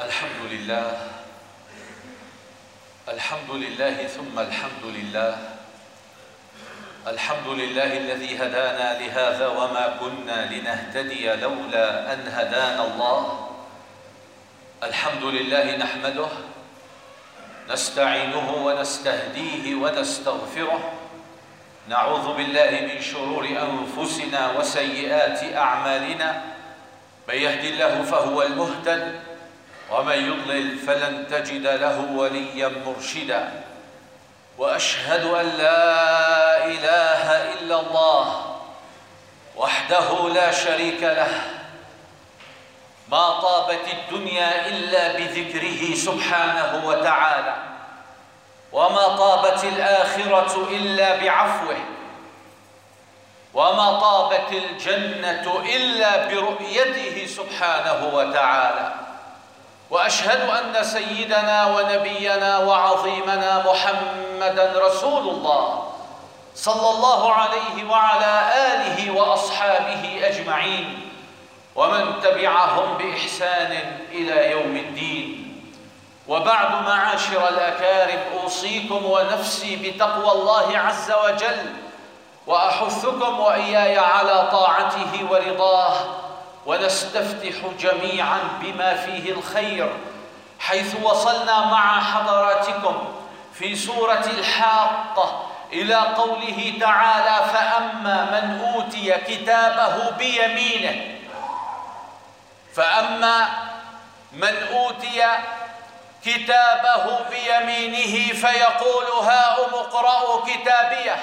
الحمد لله الحمد لله ثم الحمد لله الحمد لله الذي هدانا لهذا وما كنا لنهتدي لولا أن هدانا الله الحمد لله نحمده نستعينه ونستهديه ونستغفره نعوذ بالله من شرور أنفسنا وسيئات أعمالنا من يهدي الله فهو المهتد ومن يضلل فلن تجد له وليا مرشدا. وأشهد أن لا إله إلا الله وحده لا شريك له. ما طابت الدنيا إلا بذكره سبحانه وتعالى. وما طابت الآخرة إلا بعفوه. وما طابت الجنة إلا برؤيته سبحانه وتعالى. وأشهد أن سيدنا ونبينا وعظيمنا محمدا رسول الله صلى الله عليه وعلى آله وأصحابه أجمعين ومن تبعهم بإحسان إلى يوم الدين. وبعد معاشر الأكارم أوصيكم ونفسي بتقوى الله عز وجل وأحثكم وإياي على طاعته ورضاه. ونستفتح جميعا بما فيه الخير حيث وصلنا مع حضراتكم في سورة الحاقة إلى قوله تعالى فأما من أوتي كتابه بيمينه فأما من أوتي كتابه بيمينه فيقول هاؤم اقرأوا كتابيه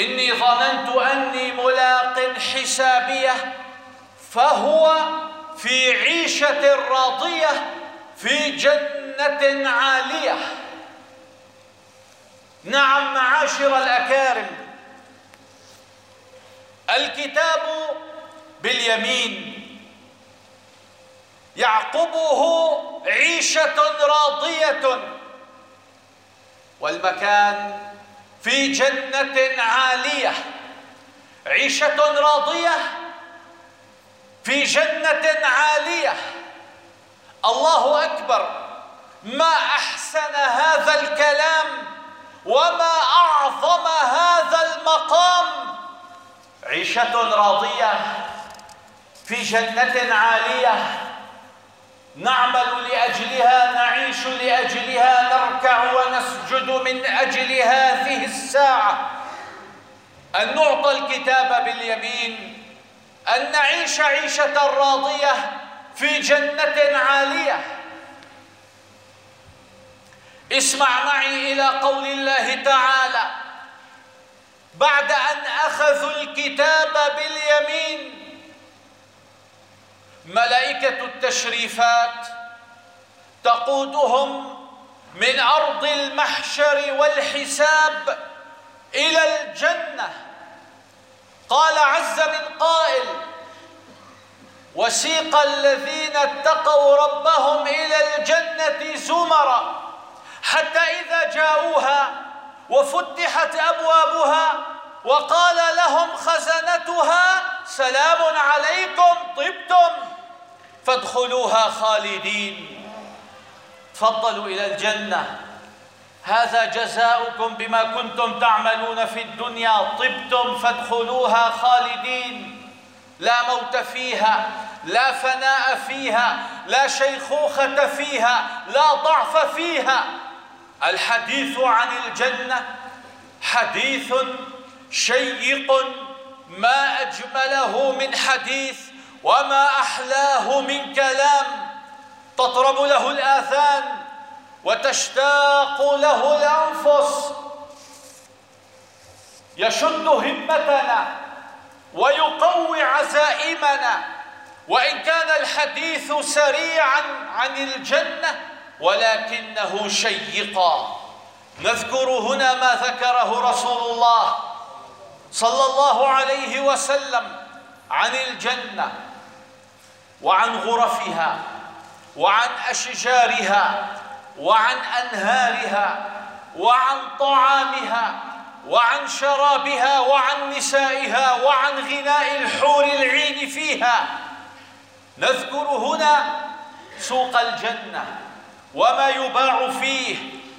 إني ظننت أني ملاق حسابيه فهو في عيشة راضية في جنة عالية. نعم معاشر الأكارم. الكتاب باليمين. يعقبه عيشة راضية. والمكان في جنة عالية. عيشة راضية في جنة عالية. الله أكبر. ما أحسن هذا الكلام وما أعظم هذا المقام. عيشة راضية في جنة عالية. نعمل لأجلها نعيش لأجلها نركع ونسجد من أجل هذه الساعة. أن نعطى الكتاب باليمين أن نعيش عيشة راضية في جنة عالية. اسمع معي إلى قول الله تعالى بعد أن أخذوا الكتاب باليمين ملائكة التشريفات تقودهم من أرض المحشر والحساب إلى الجنة. قال عز من قائل وسيق الذين اتقوا ربهم إلى الجنة زمرا حتى إذا جاءوها وفتحت أبوابها وقال لهم خزنتها سلام عليكم طبتم فادخلوها خالدين تفضلوا إلى الجنة. هذا جزاؤكم بما كنتم تعملون في الدنيا. طبتم فادخلوها خالدين. لا موت فيها لا فناء فيها لا شيخوخة فيها لا ضعف فيها. الحديث عن الجنة حديث شيق ما أجمله من حديث وما أحلاه من كلام. تطرب له الآذان. وتشتاق له الأنفس. يشد همتنا ويقوي عزائمنا. وإن كان الحديث سريعا عن الجنة ولكنه شيقا. نذكر هنا ما ذكره رسول الله صلى الله عليه وسلم عن الجنة وعن غرفها وعن أشجارها وعن أنهارها وعن طعامها وعن شرابها وعن نسائها وعن غناء الحور العين فيها. نذكر هنا سوق الجنة وما يباع فيه.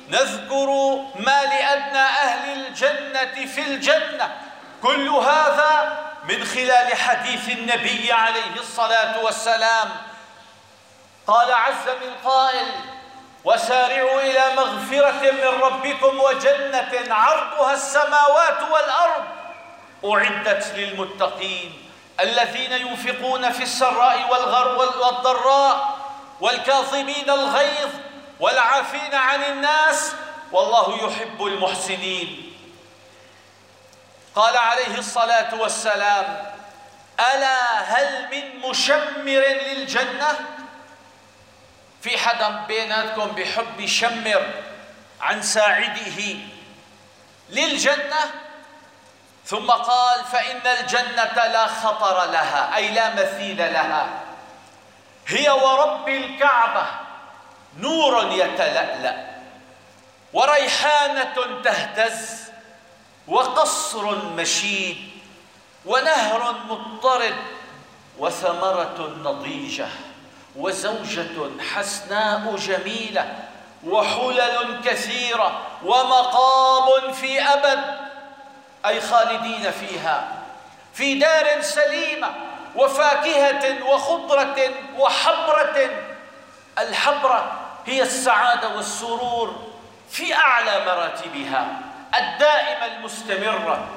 نذكر ما لأدنى أهل الجنة في الجنة. كل هذا من خلال حديث النبي عليه الصلاة والسلام. قال عز من قائل وسارعوا إلى مغفرة من ربكم وجنة عرضها السماوات والأرض. أعدت للمتقين الذين ينفقون في السراء والضراء والكاظمين الغيظ والعافين عن الناس. والله يحب المحسنين. قال عليه الصلاة والسلام ألا هل من مشمر للجنة؟ في حدا بيناتكم بحب يشمر عن ساعده للجنة؟ ثم قال فإن الجنة لا خطر لها أي لا مثيل لها. هي ورب الكعبة نور يتلألأ وريحانة تهتز وقصر مشيد ونهر مضطرد وثمرة نضيجة. وزوجة حسناء جميلة وحلل كثيرة ومقام في أبد أي خالدين فيها في دار سليمة وفاكهة وخضرة وحبرة. الحبرة هي السعادة والسرور في أعلى مراتبها الدائمة المستمرة.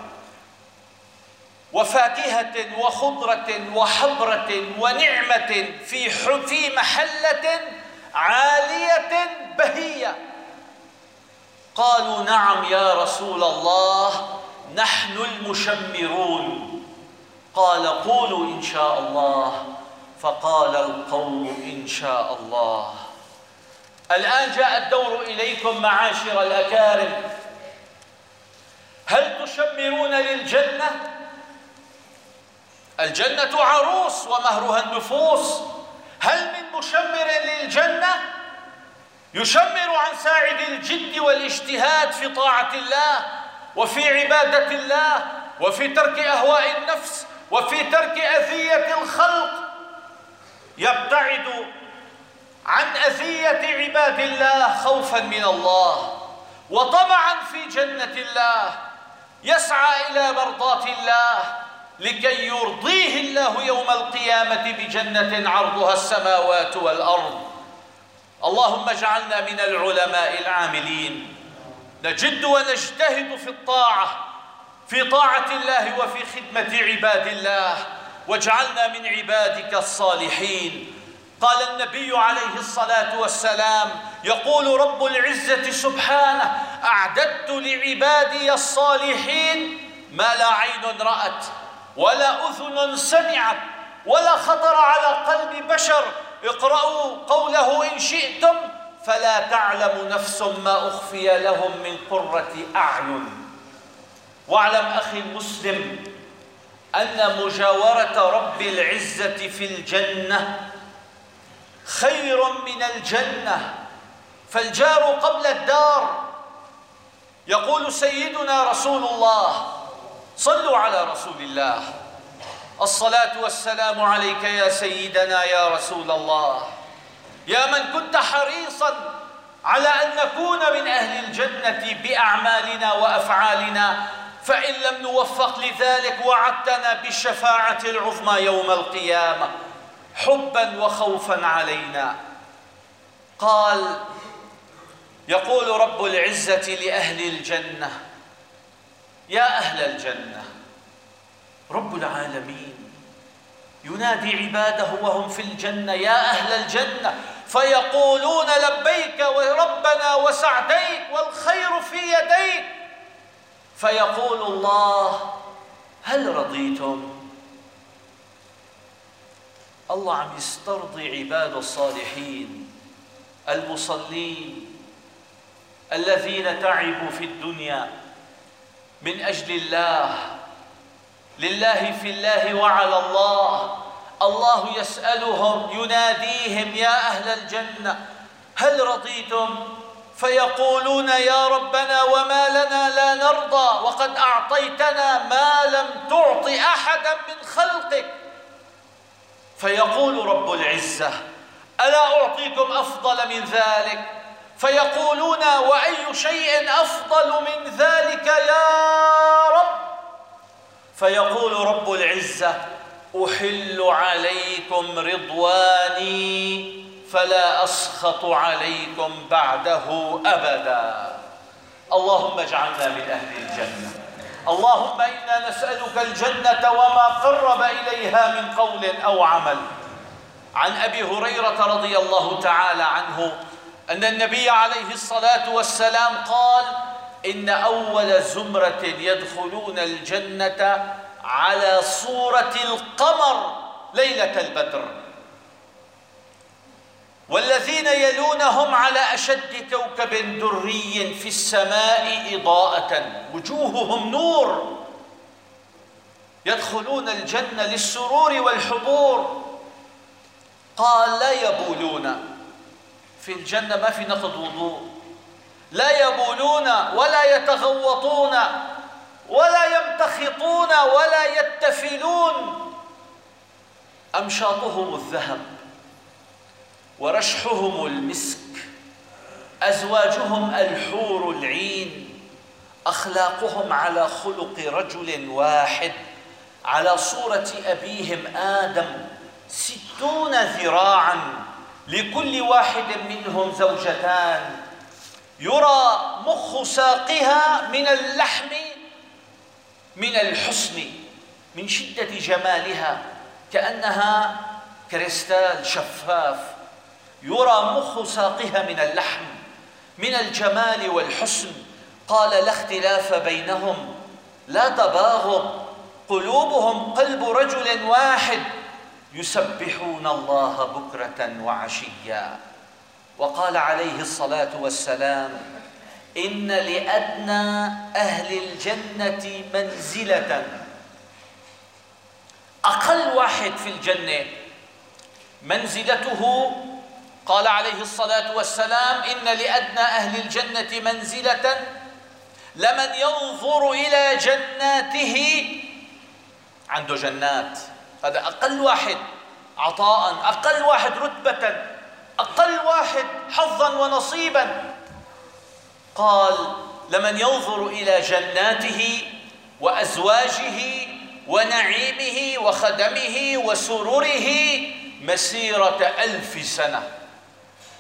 وفاكهة وخضرة وحبرة ونعمة في في محلة عالية بهية. قالوا نعم يا رسول الله نحن المشمرون. قال قولوا إن شاء الله. فقال القول إن شاء الله. الآن جاء الدور إليكم معاشر الأكارم. هل تشمرون للجنة؟ الجنة عروس ومهرها النفوس. هل من مشمر للجنة؟ يشمر عن ساعد الجد والاجتهاد في طاعة الله وفي عبادة الله وفي ترك أهواء النفس وفي ترك أذية الخلق. يبتعد عن أذية عباد الله خوفا من الله وطمعا في جنة الله. يسعى إلى مرضاة الله لكي يرضيه الله يوم القيامة بجنة عرضها السماوات والأرض. اللهم اجعلنا من العلماء العاملين. نجد ونجتهد في الطاعة في طاعة الله وفي خدمة عباد الله. واجعلنا من عبادك الصالحين. قال النبي عليه الصلاة والسلام يقول رب العزة سبحانه أعددت لعبادي الصالحين ما لا عين رأت. ولا أذن سمعت ولا خطر على قلب بشر. اقرأوا قوله إن شئتم فلا تعلم نفس ما أخفي لهم من قرة أعين. واعلم أخي المسلم أن مجاورة رب العزة في الجنة خير من الجنة. فالجار قبل الدار. يقول سيدنا رسول الله صلوا على رسول الله. الصلاة والسلام عليك يا سيدنا يا رسول الله. يا من كنت حريصا على أن نكون من أهل الجنة بأعمالنا وأفعالنا فإن لم نوفق لذلك وعدتنا بالشفاعة العظمى يوم القيامة. حبا وخوفا علينا. قال يقول رب العزة لأهل الجنة يا أهل الجنة رب العالمين ينادي عباده وهم في الجنة يا أهل الجنة فيقولون لبيك وربنا وسعديك والخير في يديك. فيقول الله هل رضيتم؟ الله عم يسترضي عباد الصالحين المصلين الذين تعبوا في الدنيا. من أجل الله. لله في الله وعلى الله. الله يسألهم يناديهم يا أهل الجنة هل رضيتم؟ فيقولون يا ربنا وما لنا لا نرضى وقد أعطيتنا ما لم تعط أحدا من خلقك. فيقول رب العزة ألا أعطيكم أفضل من ذلك؟ فيقولون وأي شيء أفضل من ذلك يا رب؟ فيقول رب العزة أحل عليكم رضواني فلا أسخط عليكم بعده أبدا. اللهم اجعلنا من أهل الجنة. اللهم إنا نسألك الجنة وما قرب إليها من قول أو عمل. عن أبي هريرة رضي الله تعالى عنه أن النبي عليه الصلاة والسلام قال إن أول زمرة يدخلون الجنة على صورة القمر ليلة البدر. والذين يلونهم على أشد كوكب دري في السماء إضاءة وجوههم نور. يدخلون الجنة للسرور والحبور. قال لا يبولون. في الجنة ما في نقض وضوء. لا يبولون ولا يتغوطون ولا يمتخطون ولا يتفلون. أمشاطهم الذهب ورشحهم المسك أزواجهم الحور العين أخلاقهم على خلق رجل واحد. على صورة أبيهم آدم ستون ذراعا لكل واحد منهم زوجتان. يرى مخ ساقها من اللحم من الحسن من شدة جمالها كأنها كريستال شفاف. يرى مخ ساقها من اللحم من الجمال والحسن. قال لا اختلاف بينهم لا تباغض. قلوبهم قلب رجل واحد. يسبحون الله بكرة وعشيا. وقال عليه الصلاة والسلام إن لأدنى أهل الجنة منزلة. أقل واحد في الجنة منزلته قال عليه الصلاة والسلام إن لأدنى أهل الجنة منزلة. لمن ينظر إلى جناته عنده جنات. هذا أقل واحد عطاء أقل واحد رتبة أقل واحد حظا ونصيبا. قال لمن ينظر إلى جناته وأزواجه ونعيمه وخدمه وسروره مسيرة ألف سنة.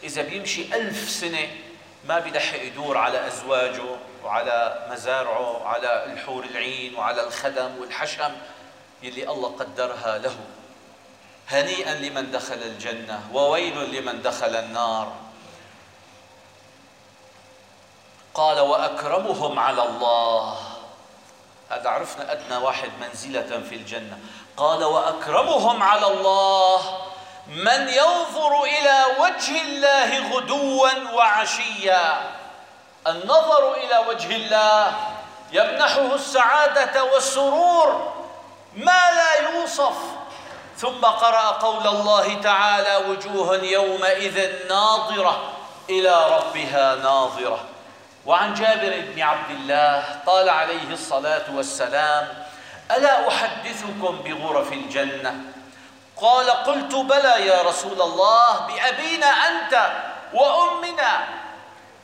إذا بيمشي ألف سنة ما بيلحق يدور على أزواجه وعلى مزارعه وعلى الحور العين وعلى الخدم والحشم. يلي الله قدرها له. هنيئا لمن دخل الجنة وويل لمن دخل النار. قال وأكرمهم على الله. هذا عرفنا أدنى واحد منزلة في الجنة. قال وأكرمهم على الله. من ينظر إلى وجه الله غدوا وعشيا. النظر إلى وجه الله يمنحه السعادة والسرور. ما لا يوصف. ثم قرأ قول الله تعالى وجوه يومئذ ناظرة إلى ربها ناظرة. وعن جابر بن عبد الله قال عليه الصلاة والسلام ألا أحدثكم بغرف الجنة؟ قال قلت بلى يا رسول الله بأبينا أنت وأمنا.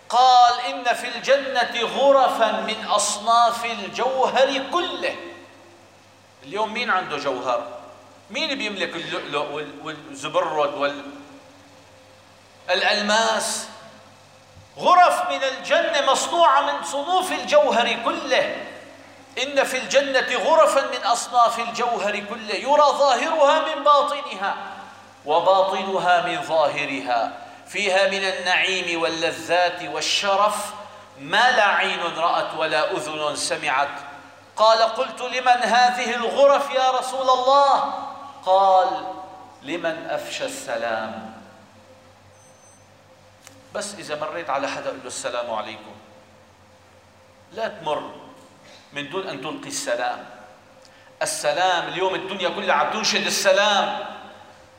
قال إن في الجنة غرفا من أصناف الجوهر كله. اليوم مين عنده جوهر؟ مين بيملك اللؤلؤ والزبرد وال الألماس؟ غرف من الجنة مصنوعة من صنوف الجوهر كله. إن في الجنة غرفا من أصناف الجوهر كله. يرى ظاهرها من باطنها وباطنها من ظاهرها. فيها من النعيم واللذات والشرف. ما لا عين رأت ولا أذن سمعت. قال قلت لمن هذه الغرف يا رسول الله؟ قال لمن أفشى السلام. بس إذا مريت على حدا قل له السلام عليكم. لا تمر من دون أن تلقي السلام. السلام اليوم الدنيا كلها عم تنشد السلام.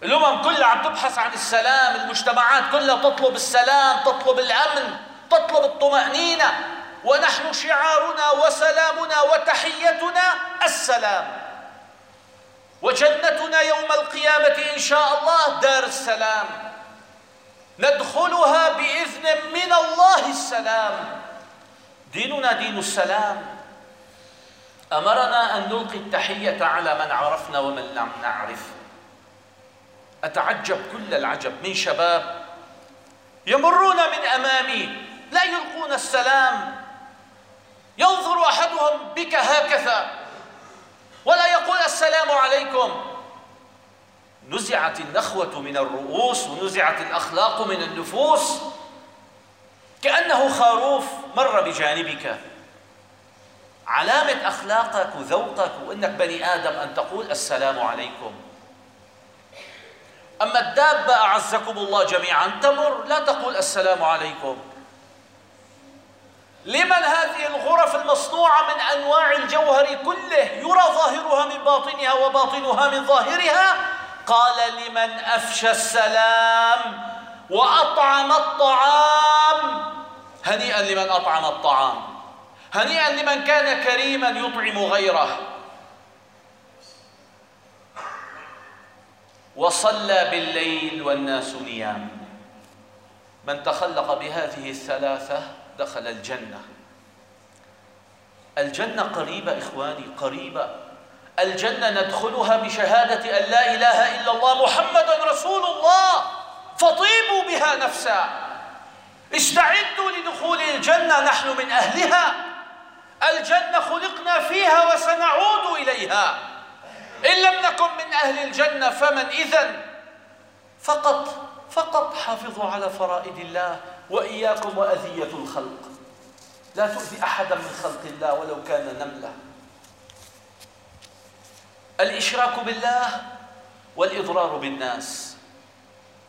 الأمم كلها عم تبحث عن السلام. المجتمعات كلها تطلب السلام تطلب الأمن تطلب الطمأنينة. ونحن شعارنا وسلامنا وتحيتنا السلام. وجنتنا يوم القيامة إن شاء الله دار السلام. ندخلها بإذن من الله السلام. ديننا دين السلام. أمرنا أن نلقي التحية على من عرفنا ومن لم نعرف. أتعجب كل العجب من شباب يمرون من أمامي لا يلقون السلام. ينظر أحدهم بك هكذا. ولا يقول السلام عليكم. نزعت النخوة من الرؤوس ونزعت الأخلاق من النفوس. كأنه خروف مر بجانبك. علامة أخلاقك وذوقك وإنك بني آدم أن تقول السلام عليكم. أما الدابة أعزكم الله جميعا تمر لا تقول السلام عليكم. لمن هذه الغرف المصنوعة من أنواع الجوهر كله يرى ظاهرها من باطنها وباطنها من ظاهرها؟ قال لمن أفشى السلام وأطعم الطعام. هنيئا لمن أطعم الطعام. هنيئا لمن كان كريما يطعم غيره. وصلى بالليل والناس نيام من تخلق بهذه الثلاثة دخل الجنة. الجنة قريبة إخواني قريبة. الجنة ندخلها بشهادة أن لا إله إلا الله محمد رسول الله. فطيبوا بها نفسا. استعدوا لدخول الجنة نحن من أهلها. الجنة خلقنا فيها وسنعود إليها. إن لم نكن من أهل الجنة فمن إذن؟ فقط فقط حافظوا على فرائض الله. وإياكم وأذية الخلق. لا تؤذي أحدا من خلق الله ولو كان نملة. الإشراك بالله والإضرار بالناس.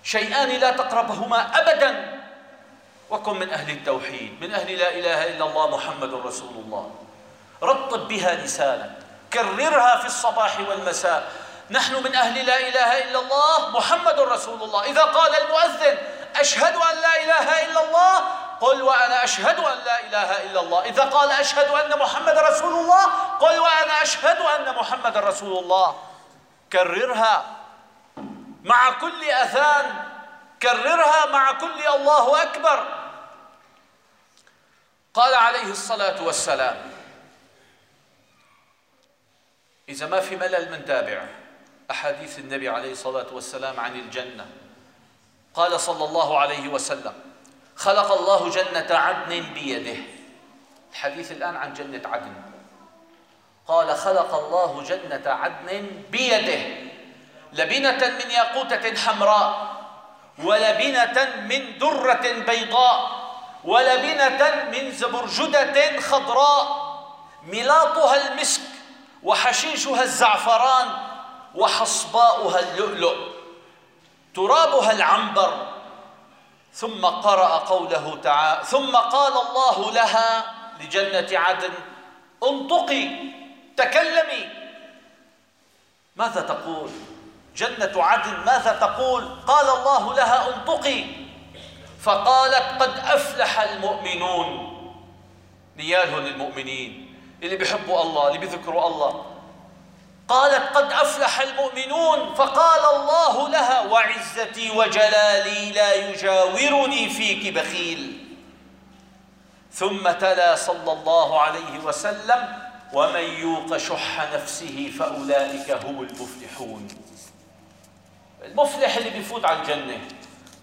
شيئان لا تقربهما أبدا. وكن من أهل التوحيد من أهل لا إله إلا الله محمد رسول الله. رطب بها لسانك كررها في الصباح والمساء. نحن من أهل لا إله إلا الله محمد رسول الله. إذا قال المؤذن أشهد أن لا إله إلا الله. قل وأنا أشهد أن لا إله إلا الله. إذا قال أشهد أن محمد رسول الله قل وأنا أشهد أن محمد رسول الله. كررها مع كل أذان. كررها مع كل الله أكبر. قال عليه الصلاة والسلام إذا ما في ملل من تابع أحاديث النبي عليه الصلاة والسلام عن الجنة. قال صلى الله عليه وسلم خلق الله جنة عدن بيده. الحديث الآن عن جنة عدن. قال خلق الله جنة عدن بيده. لبنة من ياقوتة حمراء ولبنة من درة بيضاء ولبنة من زبرجدة خضراء. ملاطها المسك وحشيشها الزعفران وحصباؤها اللؤلؤ. ترابها العنبر. ثم قرأ قوله تعالى ثم قال الله لها لجنة عدن انطقي تكلمي. ماذا تقول؟ جنة عدن ماذا تقول؟ قال الله لها انطقي. فقالت قد أفلح المؤمنون. نيالهم المؤمنين اللي بيحبوا الله اللي بيذكروا الله. قالت قد أفلح المؤمنون فقال الله لها وعزتي وجلالي لا يجاورني فيك بخيل. ثم تلا صلى الله عليه وسلم ومن يوق شح نفسه فأولئك هم المفلحون. المفلح اللي بيفوت على الجنة.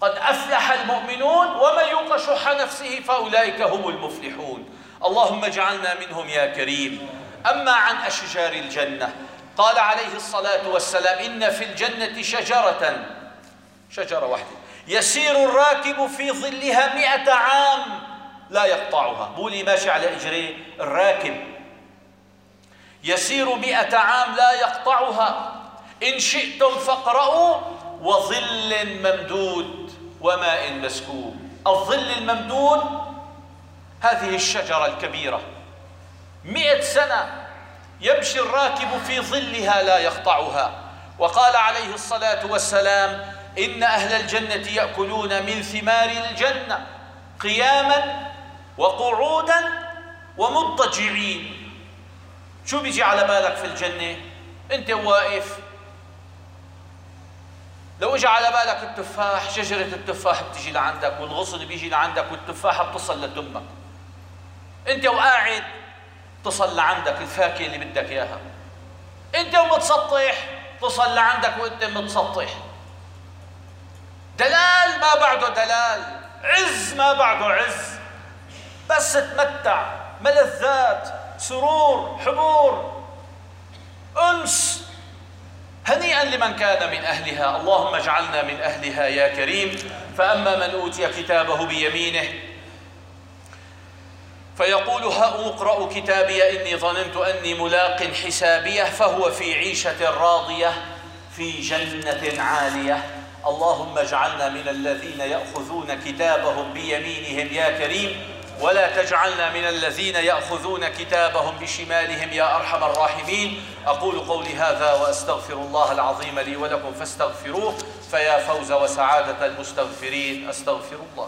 قد أفلح المؤمنون ومن يوق شح نفسه فأولئك هم المفلحون. اللهم اجعلنا منهم يا كريم. أما عن أشجار الجنة قال عليه الصلاة والسلام إن في الجنة شجرة شجرة واحدة. يسير الراكب في ظلها مئة عام لا يقطعها. بولي ماشي على إجريه الراكب. يسير مئة عام لا يقطعها. إن شئتم فاقرأوا وظل ممدود وماء مسكوب. الظل الممدود هذه الشجرة الكبيرة. مئة سنة يمشي الراكب في ظلها لا يقطعها. وقال عليه الصلاة والسلام إن أهل الجنة يأكلون من ثمار الجنة قياما وقعودا ومضطجعين. شو بيجي على بالك في الجنة؟ أنت واقف. لو اجى على بالك التفاح شجرة التفاح بتجي لعندك والغصن بيجي لعندك والتفاحة بتصل لتمك أنت وقاعد تصل لعندك الفاكهة اللي بدك إياها. أنت ومتسطح تصل لعندك وأنت متسطح دلال ما بعده دلال عز ما بعده عز. بس تمتع ملذات سرور حبور. انس هنيئا لمن كان من أهلها. اللهم اجعلنا من أهلها يا كريم. فأما من أوتي كتابه بيمينه فيقول هاؤم اقرأوا كتابي إني ظننت أني ملاق حسابيه فهو في عيشة راضية في جنة عالية. اللهم اجعلنا من الذين يأخذون كتابهم بيمينهم يا كريم ولا تجعلنا من الذين يأخذون كتابهم بشمالهم يا أرحم الراحمين. أقول قولي هذا وأستغفر الله العظيم لي ولكم فاستغفروه فيا فوز وسعادة المستغفرين. أستغفر الله.